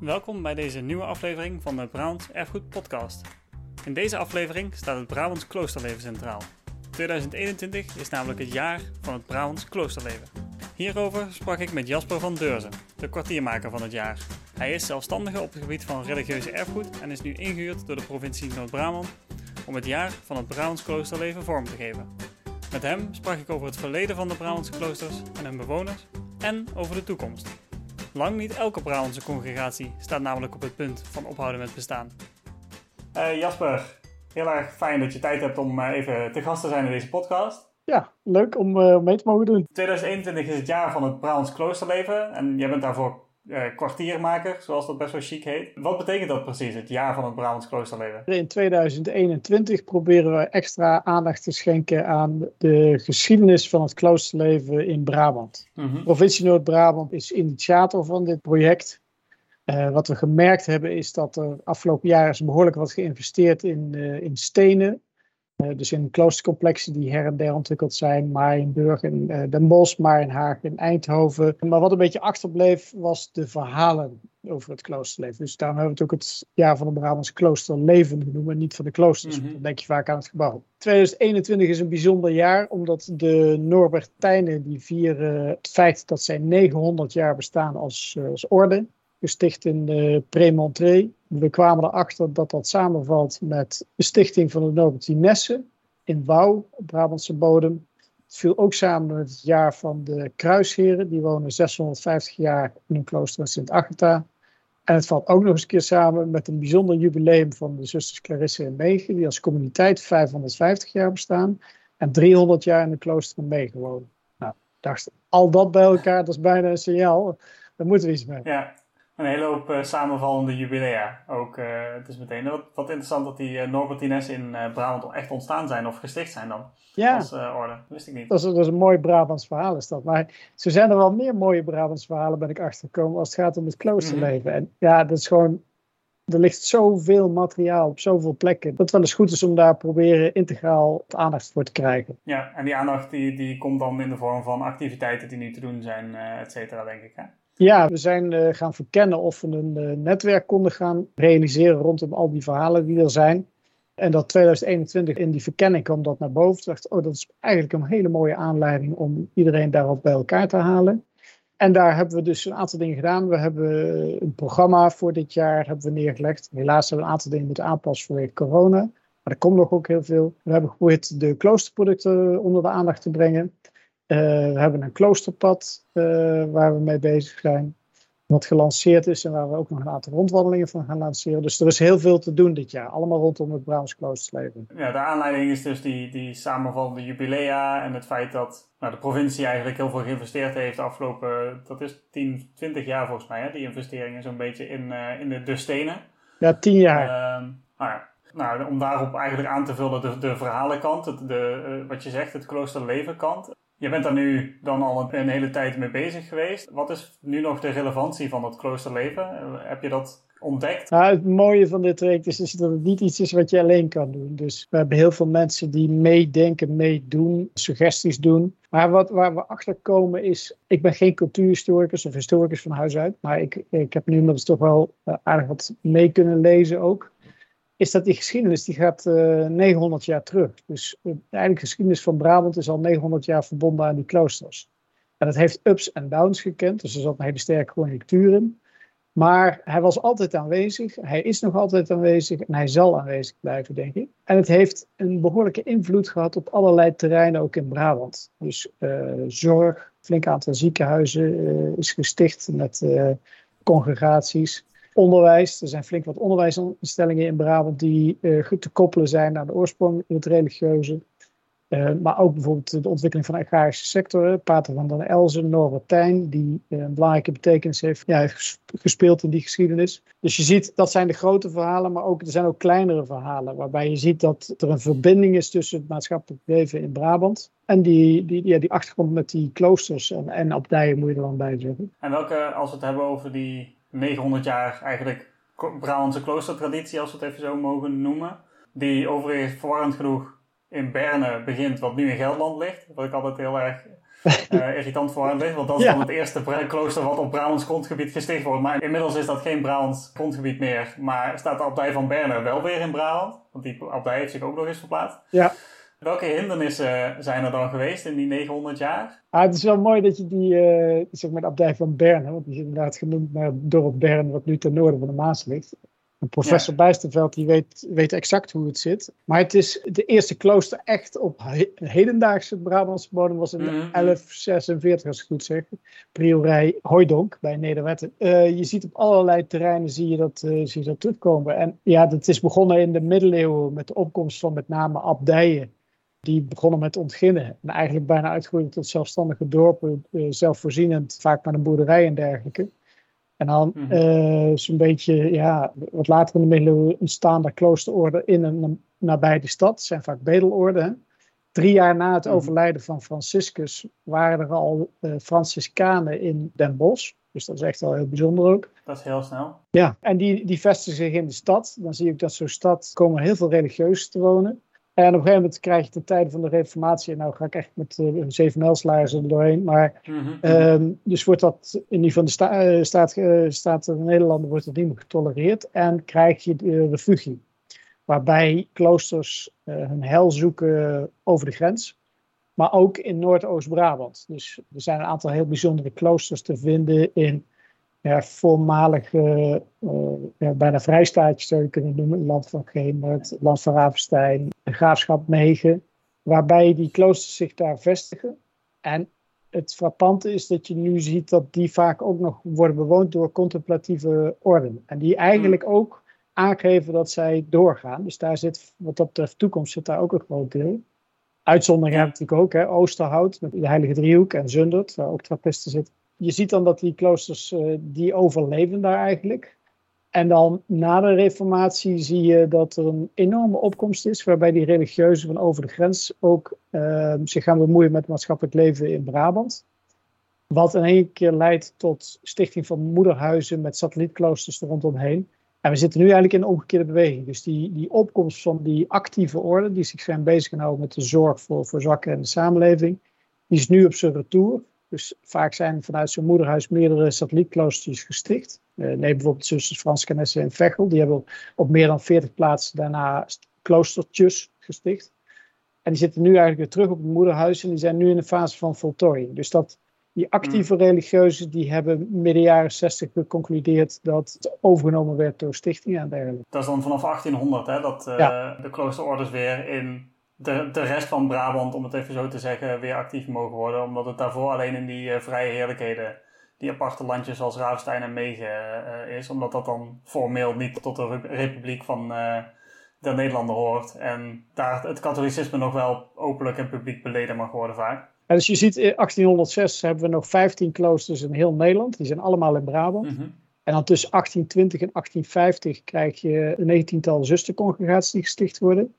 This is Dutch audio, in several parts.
Welkom bij deze nieuwe aflevering van de Brabants Erfgoed Podcast. In deze aflevering staat het Brabants kloosterleven centraal. 2021 is namelijk het jaar van het Brabants kloosterleven. Hierover sprak ik met Jasper van Deurzen, de kwartiermaker van het jaar. Hij is zelfstandige op het gebied van religieuze erfgoed en is nu ingehuurd door de provincie Noord-Brabant om het jaar van het Brabants kloosterleven vorm te geven. Met hem sprak ik over het verleden van de Brabantse kloosters en hun bewoners en over de toekomst. Lang niet elke Brabantse congregatie staat namelijk op het punt van ophouden met bestaan. Uh, Jasper, heel erg fijn dat je tijd hebt om uh, even te gast te zijn in deze podcast. Ja, leuk om uh, mee te mogen doen. 2021 is het jaar van het Brabants kloosterleven en jij bent daarvoor uh, kwartiermaker, zoals dat best wel chic heet. Wat betekent dat precies, het jaar van het Brabants kloosterleven? In 2021 proberen we extra aandacht te schenken aan de geschiedenis van het kloosterleven in Brabant. Mm Provincie Noord-Brabant is initiator van dit project. Uh, wat we gemerkt hebben is dat er afgelopen jaar is behoorlijk wat geïnvesteerd in, uh, in stenen. Uh, dus in kloostercomplexen die her en der ontwikkeld zijn. Marienburg en uh, Den Bosch, Marienhaag en Eindhoven. Maar wat een beetje achterbleef was de verhalen over het kloosterleven. Dus daarom hebben we het ook het jaar van het Brabantse kloosterleven genoemd. En niet van de kloosters. Mm-hmm. Dan denk je vaak aan het gebouw. 2021 is een bijzonder jaar. Omdat de Norbertijnen die vieren het feit dat zij 900 jaar bestaan als, uh, als orde gesticht in de Prémontré. We kwamen erachter dat dat samenvalt met de stichting van de Norbertinesse in Wouw, op Brabantse bodem. Het viel ook samen met het jaar van de kruisheren. Die wonen 650 jaar in een klooster in Sint-Agatha. En het valt ook nog eens een keer samen met een bijzonder jubileum van de zusters Clarisse en Megen. Die als communiteit 550 jaar bestaan. En 300 jaar in de klooster in Megen wonen. Nou, dacht, al dat bij elkaar, dat is bijna een signaal. Daar moeten we iets mee. Ja, een hele hoop uh, samenvallende jubilea. Ook, uh, het is meteen wat, wat interessant dat die uh, Norbertines in Brabant echt ontstaan zijn of gesticht zijn dan. Ja. Als orde. Dat wist ik niet. Dat is, dat is, een mooi Brabants verhaal is dat. Maar zo zijn er wel meer mooie Brabants verhalen ben ik achtergekomen als het gaat om het kloosterleven. Mm -hmm. En ja, dat is gewoon... Er ligt zoveel materiaal op zoveel plekken. Dat het wel eens goed is om daar proberen integraal aandacht voor te krijgen. Ja, en die aandacht die, die komt dan in de vorm van activiteiten die nu te doen zijn, et cetera, denk ik. Hè? Ja, we zijn uh, gaan verkennen of we een uh, netwerk konden gaan realiseren rondom al die verhalen die er zijn. En dat 2021 in die verkenning kwam dat naar boven. Ik dacht, oh, dat is eigenlijk een hele mooie aanleiding om iedereen daarop bij elkaar te halen. En daar hebben we dus een aantal dingen gedaan. We hebben een programma voor dit jaar hebben we neergelegd. Helaas hebben we een aantal dingen moeten aanpassen vanwege corona. Maar er komt nog ook heel veel. We hebben geprobeerd de kloosterproducten onder de aandacht te brengen. Uh, we hebben een kloosterpad uh, waar we mee bezig zijn. Wat gelanceerd is en waar we ook nog een aantal rondwandelingen van gaan lanceren. Dus er is heel veel te doen dit jaar. Allemaal rondom het Brabants kloosterleven. Ja, de aanleiding is dus die, die samenvallende jubilea. En het feit dat nou, de provincie eigenlijk heel veel geïnvesteerd heeft de afgelopen, dat is 10, 20 jaar volgens mij, hè, die investeringen zo'n beetje in, uh, in de, de stenen. Ja, 10 jaar. nou ja, nou, om daarop eigenlijk aan te vullen de, de verhalenkant, het, de, wat je zegt, het kloosterlevenkant. Je bent daar nu dan al een hele tijd mee bezig geweest. Wat is nu nog de relevantie van het kloosterleven? Heb je dat ontdekt? Nou, het mooie van dit traject is, is dat het niet iets is wat je alleen kan doen. Dus we hebben heel veel mensen die meedenken, meedoen, suggesties doen. Maar wat, waar we achter komen is, ik ben geen cultuurhistoricus of historicus van huis uit. Maar ik, ik heb nu inmiddels toch wel aardig wat mee kunnen lezen ook is dat die geschiedenis die gaat uh, 900 jaar terug. Dus uh, de eigenlijke geschiedenis van Brabant is al 900 jaar verbonden aan die kloosters. En dat heeft ups en downs gekend, dus er zat een hele sterke conjunctuur in. Maar hij was altijd aanwezig, hij is nog altijd aanwezig en hij zal aanwezig blijven, denk ik. En het heeft een behoorlijke invloed gehad op allerlei terreinen, ook in Brabant. Dus uh, zorg, flink aantal ziekenhuizen is gesticht met congregaties onderwijs. Er zijn flink wat onderwijsinstellingen in Brabant die uh, te koppelen zijn aan de oorsprong in het religieuze. Uh, maar ook bijvoorbeeld de ontwikkeling van de agrarische sector. Pater van den Elzen, Norbertijn, die een belangrijke betekenis heeft, ja, gespeeld in die geschiedenis. Dus je ziet, dat zijn de grote verhalen, maar ook, er zijn ook kleinere verhalen. Waarbij je ziet dat er een verbinding is tussen het maatschappelijk leven in Brabant. En die, die, ja, die achtergrond met die kloosters en, en abdijen moet je er dan bij zeggen. En welke, als we het hebben over die 900 jaar eigenlijk Brabantse kloostertraditie, als we het even zo mogen noemen. Die overigens verwarrend genoeg in Berne begint, wat nu in Gelderland ligt. Wat ik altijd heel erg uh, irritant voor aan ligt. Want dat is dan het eerste klooster wat op Brabants grondgebied gesticht wordt. Maar inmiddels is dat geen Brabants grondgebied meer. Maar staat de abdij van Berne wel weer in Brabant. Want die abdij heeft zich ook nog eens verplaatst. Ja. Welke hindernissen zijn er dan geweest in die 900 jaar? Ah, het is wel mooi dat je die, uh, zeg maar de abdij van Berne, want die is inderdaad genoemd naar het dorp Bern, wat nu ten noorden van de Maas ligt. En professor ja. Bijsterveld die weet, weet exact hoe het zit. Maar het is de eerste klooster echt op hedendaagse Brabantse bodem was in 1146, mhm. als ik goed zeg. Priorij Hooidonk bij Nederwetten. Uh, je ziet op allerlei terreinen zie je, dat, uh, zie je dat terugkomen. En ja, dat is begonnen in de middeleeuwen met de opkomst van met name abdijen. Die begonnen met ontginnen. En eigenlijk bijna uitgroeiden tot zelfstandige dorpen, uh, zelfvoorzienend, vaak met een boerderij en dergelijke. En dan mm zo'n beetje, ja, wat later in de middeleeuwen ontstaan daar kloosterorden in en nabij de stad. Dat zijn vaak bedelorden. Drie jaar na het mhm. overlijden van Franciscus waren er al uh, Franciscanen in Den Bosch. Dus dat is echt wel heel bijzonder ook. Dat is heel snel. Ja, en die, die vestigen zich in de stad. Dan zie ik dat zo'n stad komen heel veel religieuzen te wonen. En op een gegeven moment krijg je ten tijde van de reformatie, en nou ga ik echt met uh, zeven mijlslaars er doorheen, maar mhm. ehm, dus wordt dat in ieder geval de sta uh, staat, uh, staat in Nederlanden wordt het niet meer getolereerd. En krijg je de refugie, waarbij kloosters hun hel zoeken over de grens, maar ook in Noordoost-Brabant. Dus er zijn een aantal heel bijzondere kloosters te vinden in ja, voormalige, uh, ja, bijna vrijstaatjes zou je kunnen noemen. Het land van Gemert, het land van Ravenstein, graafschap Megen. Waarbij die kloosters zich daar vestigen. En het frappante is dat je nu ziet dat die vaak ook nog worden bewoond door contemplatieve orden. En die eigenlijk hmm. ook aangeven dat zij doorgaan. Dus daar zit, wat dat betreft toekomst, zit daar ook een groot deel. Uitzondering hebben natuurlijk ook, hè, Oosterhout met de Heilige Driehoek en Zundert, waar ook trappisten zitten je ziet dan dat die kloosters, uh, die overleven daar eigenlijk. En dan na de reformatie zie je dat er een enorme opkomst is, waarbij die religieuzen van over de grens ook uh, zich gaan bemoeien met maatschappelijk leven in Brabant. Wat in één keer leidt tot stichting van moederhuizen met satellietkloosters er rondomheen. En we zitten nu eigenlijk in een omgekeerde beweging. Dus die, die opkomst van die actieve orde, die zich zijn bezig gehouden met de zorg voor, voor zwakken en de samenleving, die is nu op zijn retour. Dus vaak zijn vanuit zijn moederhuis meerdere satellietkloosters gesticht. Uh, neem bijvoorbeeld zusters Frans Canesse en Vechel. Die hebben op meer dan 40 plaatsen daarna kloostertjes gesticht. En die zitten nu eigenlijk weer terug op het moederhuis en die zijn nu in de fase van voltooiing. Dus dat, die actieve mm. religieuzen die hebben midden jaren 60 geconcludeerd dat het overgenomen werd door stichtingen en dergelijke. Dat is dan vanaf 1800 hè, dat uh, de kloosterorders weer in de, de rest van Brabant, om het even zo te zeggen, weer actief mogen worden. Omdat het daarvoor alleen in die uh, vrije heerlijkheden, die aparte landjes zoals Raafstein en Megen uh, is. Omdat dat dan formeel niet tot de Republiek van uh, de Nederlanden hoort. En daar het katholicisme nog wel openlijk en publiek beleden mag worden vaak. En dus je ziet, in 1806 hebben we nog 15 kloosters in heel Nederland. Die zijn allemaal in Brabant. Mm -hmm. En dan tussen 1820 en 1850 krijg je een negentiental zustercongregaties die gesticht worden.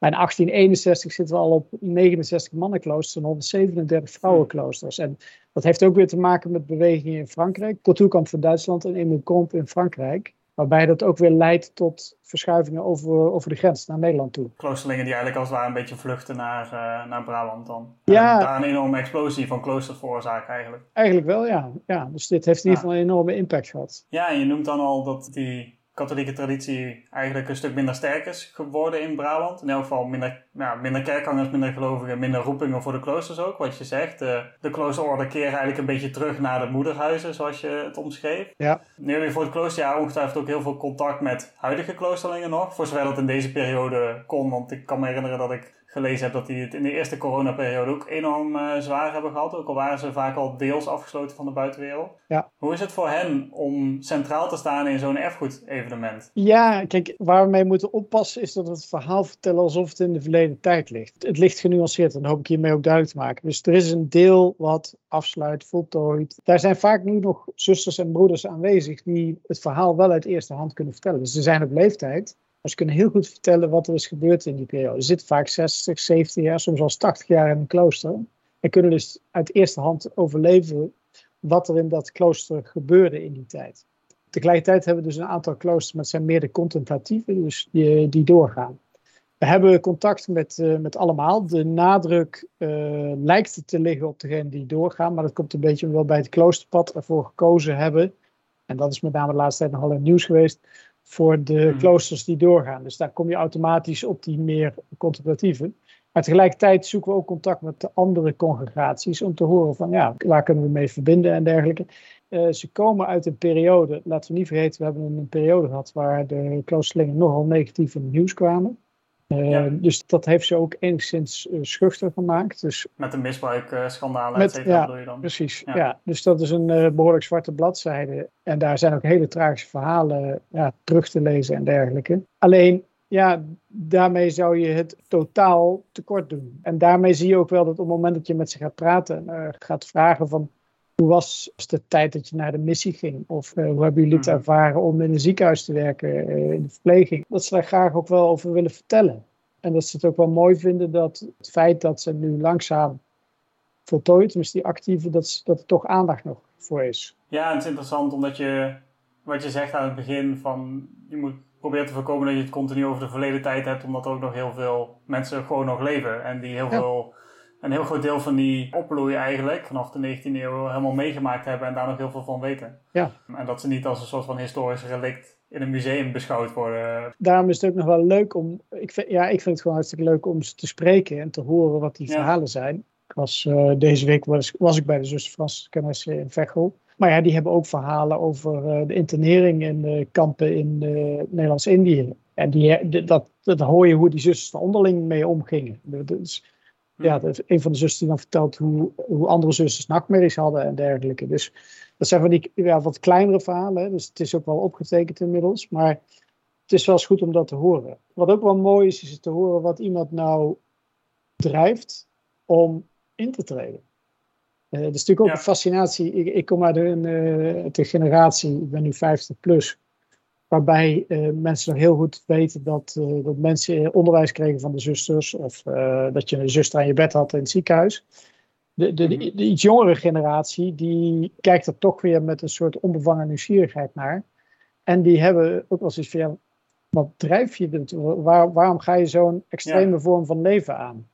Maar in 1861 zitten we al op 69 mannenkloosters en 137 vrouwenkloosters. En dat heeft ook weer te maken met bewegingen in Frankrijk. Cultuurkamp van Duitsland en Emile Comp in Frankrijk. Waarbij dat ook weer leidt tot verschuivingen over, over de grens naar Nederland toe. Kloosterlingen die eigenlijk als het ware een beetje vluchten naar, uh, naar Brabant dan. Ja. En daar een enorme explosie van kloosters veroorzaken eigenlijk. Eigenlijk wel, ja. ja dus dit heeft in ieder geval een enorme impact gehad. Ja, en je noemt dan al dat die katholieke traditie eigenlijk een stuk minder sterk is geworden in Brabant. In elk geval minder, nou, minder kerkgangers, minder gelovigen, minder roepingen voor de kloosters ook, wat je zegt. De, de kloosterorde keren eigenlijk een beetje terug naar de moederhuizen, zoals je het omschreef. Ja. Nu heb je voor het kloosterjaar ongetwijfeld ook heel veel contact met huidige kloosterlingen nog, voor zover dat in deze periode kon. Want ik kan me herinneren dat ik gelezen heb dat die het in de eerste coronaperiode ook enorm uh, zwaar hebben gehad. Ook al waren ze vaak al deels afgesloten van de buitenwereld. Ja. Hoe is het voor hen om centraal te staan in zo'n erfgoed-evenement? Ja, kijk, waar we mee moeten oppassen is dat we het verhaal vertellen alsof het in de verleden tijd ligt. Het ligt genuanceerd en dat hoop ik hiermee ook duidelijk te maken. Dus er is een deel wat afsluit, voltooid. Daar zijn vaak nu nog zusters en broeders aanwezig die het verhaal wel uit eerste hand kunnen vertellen. Dus ze zijn op leeftijd. Maar ze kunnen heel goed vertellen wat er is gebeurd in die periode. Ze zitten vaak 60, 70 jaar, soms al 80 jaar in een klooster. En kunnen dus uit eerste hand overleven wat er in dat klooster gebeurde in die tijd. Tegelijkertijd hebben we dus een aantal kloosters, maar het zijn meer de contemplatieve, dus die, die doorgaan. We hebben contact met, uh, met allemaal. De nadruk uh, lijkt te liggen op degene die doorgaan, maar dat komt een beetje wel bij het kloosterpad ervoor gekozen hebben. En dat is met name de laatste tijd nogal in het nieuws geweest. Voor de hmm. kloosters die doorgaan. Dus daar kom je automatisch op die meer contemplatieve. Maar tegelijkertijd zoeken we ook contact met de andere congregaties om te horen van ja, waar kunnen we mee verbinden en dergelijke. Uh, ze komen uit een periode, laten we niet vergeten, we hebben een periode gehad waar de kloosterlingen nogal negatief in het nieuws kwamen. Uh, Dus dat heeft ze ook enigszins uh, schuchter gemaakt. Dus, met de misbruikschandalen, et cetera, ja, je dan? Precies, ja. ja. Dus dat is een behoorlijk zwarte bladzijde. En daar zijn ook hele tragische verhalen ja, terug te lezen en dergelijke. Alleen, ja, daarmee zou je het totaal tekort doen. En daarmee zie je ook wel dat op het moment dat je met ze gaat praten, uh, gaat vragen van hoe was de tijd dat je naar de missie ging? Of uh, hoe hebben jullie het mhm. ervaren om in een ziekenhuis te werken, uh, in de verpleging? Dat ze daar graag ook wel over willen vertellen. En dat ze het ook wel mooi vinden dat het feit dat ze nu langzaam voltooid, tenminste die actieve, dat, dat er toch aandacht nog voor is. Ja, en het is interessant omdat je, wat je zegt aan het begin, van je moet proberen te voorkomen dat je het continu over de verleden tijd hebt, omdat er ook nog heel veel mensen gewoon nog leven en die heel veel een heel groot deel van die opbloei eigenlijk vanaf de 19e eeuw helemaal meegemaakt hebben en daar nog heel veel van weten. Ja. En dat ze niet als een soort van historisch relict in een museum beschouwd worden. Daarom is het ook nog wel leuk om, ik vind, ja, ik vind het gewoon hartstikke leuk om ze te spreken en te horen wat die verhalen zijn. Ik was, uh, deze week was, was ik bij de zuster Frans Kennis in Veghel. Maar ja, die hebben ook verhalen over uh, de internering in de kampen in uh, Nederlands-Indië. En die, dat, dat hoor je hoe die zusters er onderling mee omgingen. Dus, ja, een van de zussen die dan vertelt hoe, hoe andere zusters nachtmerries hadden en dergelijke. Dus dat zijn van die ja, wat kleinere verhalen. Dus het is ook wel opgetekend inmiddels. Maar het is wel eens goed om dat te horen. Wat ook wel mooi is, is te horen wat iemand nou drijft om in te treden. Uh, dat is natuurlijk ook een fascinatie. Ik, ik, kom uit een uh, de generatie, ik ben nu 50 plus waarbij uh, mensen nog heel goed weten dat, uh, dat mensen onderwijs kregen van de zusters of uh, dat je een zuster aan je bed had in het ziekenhuis. De, de, de, mhm. de, iets jongere generatie die kijkt er toch weer met een soort onbevangen nieuwsgierigheid naar. En die hebben ook wel zoiets van, wat drijf je? Waar, waarom ga je zo'n extreme ja. vorm van leven aan?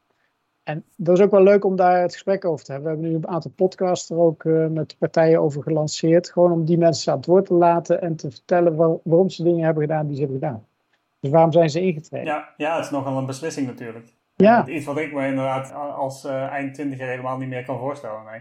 En dat is ook wel leuk om daar het gesprek over te hebben. We hebben nu een aantal podcasts er ook uh, met partijen over gelanceerd. Gewoon om die mensen aan het woord te laten en te vertellen waar, waarom ze dingen hebben gedaan die ze hebben gedaan. Dus waarom zijn ze ingetreden? Ja, ja het is nogal een beslissing natuurlijk. Ja. Iets wat ik me inderdaad als uh, eind twintiger helemaal niet meer kan voorstellen. Nee.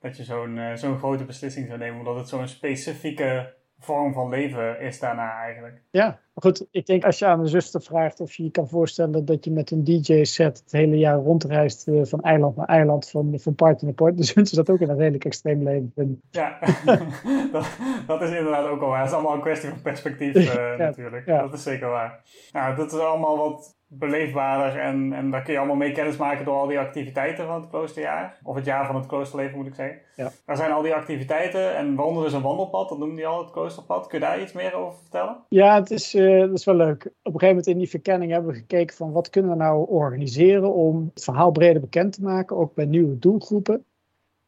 Dat je zo'n uh, zo'n grote beslissing zou nemen, omdat het zo'n specifieke vorm van leven is daarna eigenlijk. Ja, goed, ik denk als je aan een zuster vraagt of je je kan voorstellen dat je met een DJ-set het hele jaar rondreist uh, van eiland naar eiland, van, van part naar part, dan zullen ze dat ook in een redelijk extreem leven. Ja, dat, dat, is inderdaad ook al waar. Het is allemaal een kwestie van perspectief uh, ja, natuurlijk. Ja. Dat is zeker waar. Nou, dat is allemaal wat beleefbaarder en, en daar kun je allemaal mee kennis maken door al die activiteiten van het kloosterjaar. Of het jaar van het kloosterleven moet ik zeggen. Ja. Daar zijn al die activiteiten en waaronder is een wandelpad, dat noemde je al het kloosterpad. Kun je daar iets meer over vertellen? Ja, het is, uh, dat is wel leuk. Op een gegeven moment in die verkenning hebben we gekeken van wat kunnen we nou organiseren om het verhaal breder bekend te maken, ook bij nieuwe doelgroepen.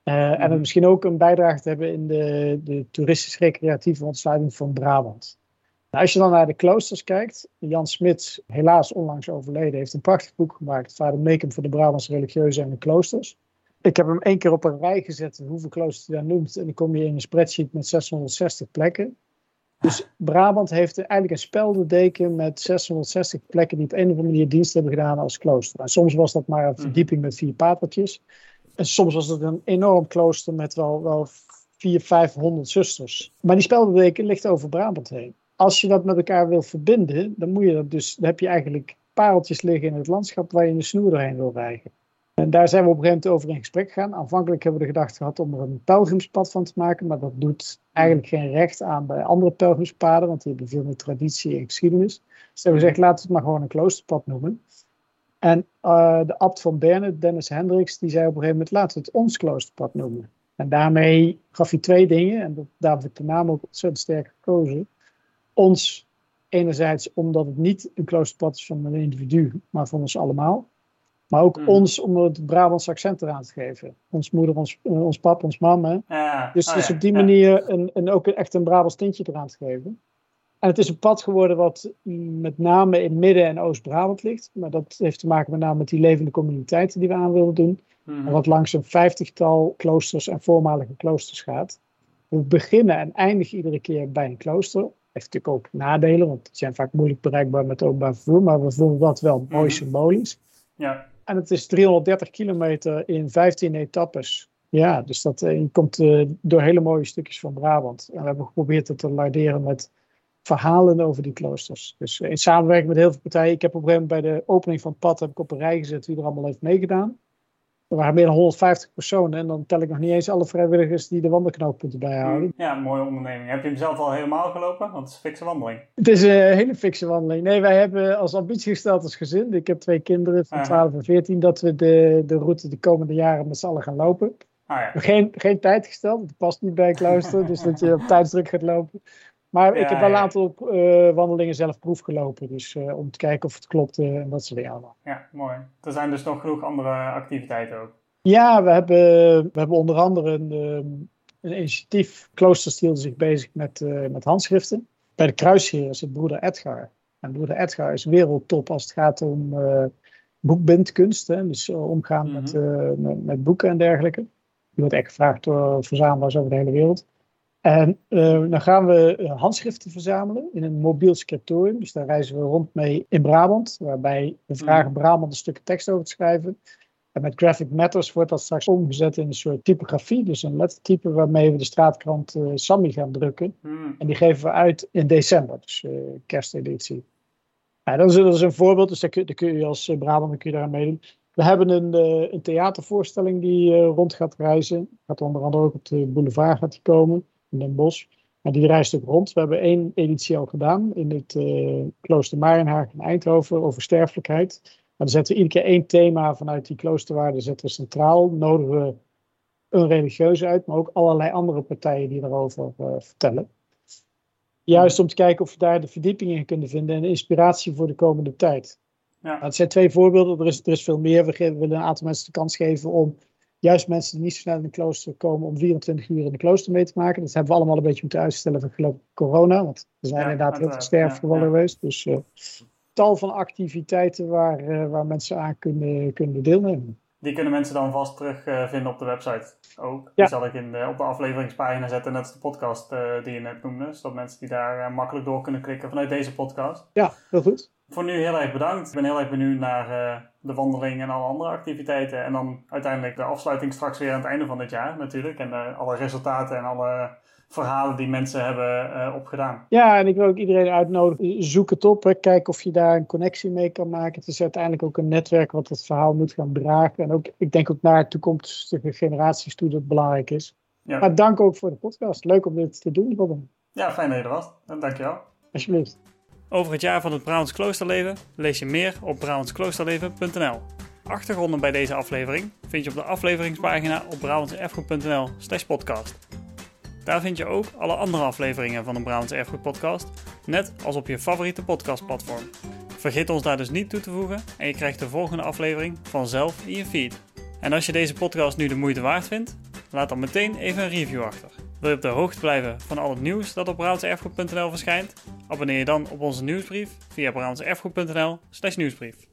Uh, mm-hmm. En misschien ook een bijdrage te hebben in de, de toeristisch-recreatieve ontsluiting van Brabant. Nou, als je dan naar de kloosters kijkt, Jan Smits, helaas onlangs overleden, heeft een prachtig boek gemaakt, Vader Meekum voor de Brabantse religieuze en de kloosters. Ik heb hem één keer op een rij gezet, hoeveel kloosters hij daar noemt, en dan kom je in een spreadsheet met 660 plekken. Dus Brabant heeft eigenlijk een spelderdeken met 660 plekken die op een of andere manier dienst hebben gedaan als klooster. En soms was dat maar een verdieping met vier patertjes. En soms was het een enorm klooster met wel, wel 400, 500 zusters. Maar die spelderdeken ligt over Brabant heen als je dat met elkaar wil verbinden, dan moet je dat dus, heb je eigenlijk pareltjes liggen in het landschap waar je een snoer doorheen wil rijgen. En daar zijn we op een gegeven moment over in gesprek gegaan. Aanvankelijk hebben we de gedachte gehad om er een pelgrimspad van te maken, maar dat doet eigenlijk geen recht aan bij andere pelgrimspaden, want die hebben veel meer traditie en geschiedenis. Dus hebben we gezegd, laten we het maar gewoon een kloosterpad noemen. En uh, de abt van Berne, Dennis Hendricks, die zei op een gegeven moment, laten we het ons kloosterpad noemen. En daarmee gaf hij twee dingen, en dat, daar heb ik de naam ook ontzettend sterk gekozen ons enerzijds omdat het niet een kloosterpad is van een individu, maar van ons allemaal. Maar ook mm. ons om het Brabants accent eraan te geven. Ons moeder, ons, ons pap, ons mama. Ja, dus, oh, dus op die manier een, een, ook echt een Brabants tintje eraan te geven. En het is een pad geworden wat met name in Midden- en Oost-Brabant ligt. Maar dat heeft te maken met name met die levende communiteiten die we aan willen doen. Mhm. En wat langs een vijftigtal kloosters en voormalige kloosters gaat. We beginnen en eindigen iedere keer bij een klooster. Heeft natuurlijk ook nadelen, want die zijn vaak moeilijk bereikbaar met openbaar vervoer. Maar we vonden dat wel mooi Mhm. symbolisch. Ja, En het is 330 kilometer in 15 etappes. Ja, dus dat, eh, je komt eh, door hele mooie stukjes van Brabant. En we hebben geprobeerd het te larderen met verhalen over die kloosters. Dus eh, in samenwerking met heel veel partijen. Ik heb op een gegeven moment bij de opening van het pad heb ik op een rij gezet wie er allemaal heeft meegedaan. Er waren meer dan 150 personen en dan tel ik nog niet eens alle vrijwilligers die de wandelknooppunten bijhouden. ja, mooie onderneming. Heb je hem zelf al helemaal gelopen? Want het is een fikse wandeling. Het is een hele fikse wandeling. Nee, wij hebben als ambitie gesteld als gezin. Ik heb twee kinderen van Aha. 12 en 14. Dat we de, de route de komende jaren met z'n allen gaan lopen. Ah ja. Geen, geen tijd gesteld. Het past niet bij klooster. dus dat je op tijdsdruk gaat lopen. Maar Ja, ik heb wel een aantal eh, wandelingen zelf proef gelopen. Dus eh, om te kijken of het klopt en dat soort dingen allemaal. ja, mooi. Er zijn dus nog genoeg andere activiteiten ook. Ja, we hebben, we hebben onder andere een, ehm, een initiatief. Kloosters hielden zich bezig met, eh, met handschriften. Bij de Kruisheer is het broeder Edgar. En broeder Edgar is wereldtop als het gaat om boekbindkunst. Hè? Dus omgaan met, Mhm. met, met boeken en dergelijke. Die wordt echt gevraagd door verzamelaars over de hele wereld. En eh, dan gaan we eh, handschriften verzamelen in een mobiel scriptorium. Dus daar reizen we rond mee in Brabant. Waarbij we vragen Brabant een stuk tekst over te schrijven. En met Graphic Matters wordt dat straks omgezet in een soort typografie. Dus een lettertype waarmee we de straatkrant eh Sammy gaan drukken. Hmm. En die geven we uit in december, dus eh, kersteditie. Ja, dat, is, dat is een voorbeeld, dus daar kun, daar kun je als Brabant kun je daaraan meedoen. We hebben een, een theatervoorstelling die rond gaat reizen. Gaat onder andere ook op de boulevard gaat die komen, in Den Bosch. Maar die reist ook rond. We hebben één editie al gedaan in het eh, klooster Marienhaag in Eindhoven over sterfelijkheid. Maar dan zetten we iedere keer één thema vanuit die kloosterwaarde zetten we centraal. Nodigen we een religieuze uit, maar ook allerlei andere partijen die daarover eh, vertellen. Juist om te kijken of we daar de verdieping in kunnen vinden en de inspiratie voor de komende tijd. Ja. Nou, het zijn twee voorbeelden, er is, er is veel meer. We, ge- we willen een aantal mensen de kans geven om juist mensen die niet zo snel in een klooster komen, om 24 uur in de klooster mee te maken. Dat hebben we allemaal een beetje moeten uitstellen vanwege corona, want er zijn Ja, inderdaad heel veel uiteraard, sterfgevallen ja, ja. geweest. Dus eh, tal van activiteiten waar, eh, waar mensen aan kunnen, kunnen deelnemen. Die kunnen mensen dan vast terugvinden vinden op de website ook. Die zal ik in de, op de afleveringspagina zetten, net als de podcast eh, die je net noemde. Zodat mensen die daar eh, makkelijk door kunnen klikken vanuit deze podcast. Ja, heel goed. Voor nu heel erg bedankt. Ik ben heel erg benieuwd naar eh, de wandeling en alle andere activiteiten. En dan uiteindelijk de afsluiting straks weer aan het einde van dit jaar natuurlijk. En eh, alle resultaten en alle verhalen die mensen hebben eh, opgedaan. Ja, en ik wil ook iedereen uitnodigen. Zoek het op. Hè. Kijk of je daar een connectie mee kan maken. Het is uiteindelijk ook een netwerk wat het verhaal moet gaan dragen. En ook, ik denk ook naar toekomstige generaties toe dat het belangrijk is. Ja, Maar dank ook voor de podcast. Leuk om dit te doen, Robin. ja fijn dat je er was. En dankjewel. Alsjeblieft. Over het jaar van het Brabants kloosterleven lees je meer op brabantskloosterleven.nl. Achtergronden bij deze aflevering vind je op de afleveringspagina op brabantserfgoed.nl slash podcast. Daar vind je ook alle andere afleveringen van de Brabants Erfgoed podcast, net als op je favoriete podcastplatform. Vergeet ons daar dus niet toe te voegen en je krijgt de volgende aflevering vanzelf in je feed. En als je deze podcast nu de moeite waard vindt, laat dan meteen even een review achter. Wil je op de hoogte blijven van al het nieuws dat op brabantserfgoed.nl verschijnt? Abonneer je dan op onze nieuwsbrief via brabantserfgoed.nl slash nieuwsbrief.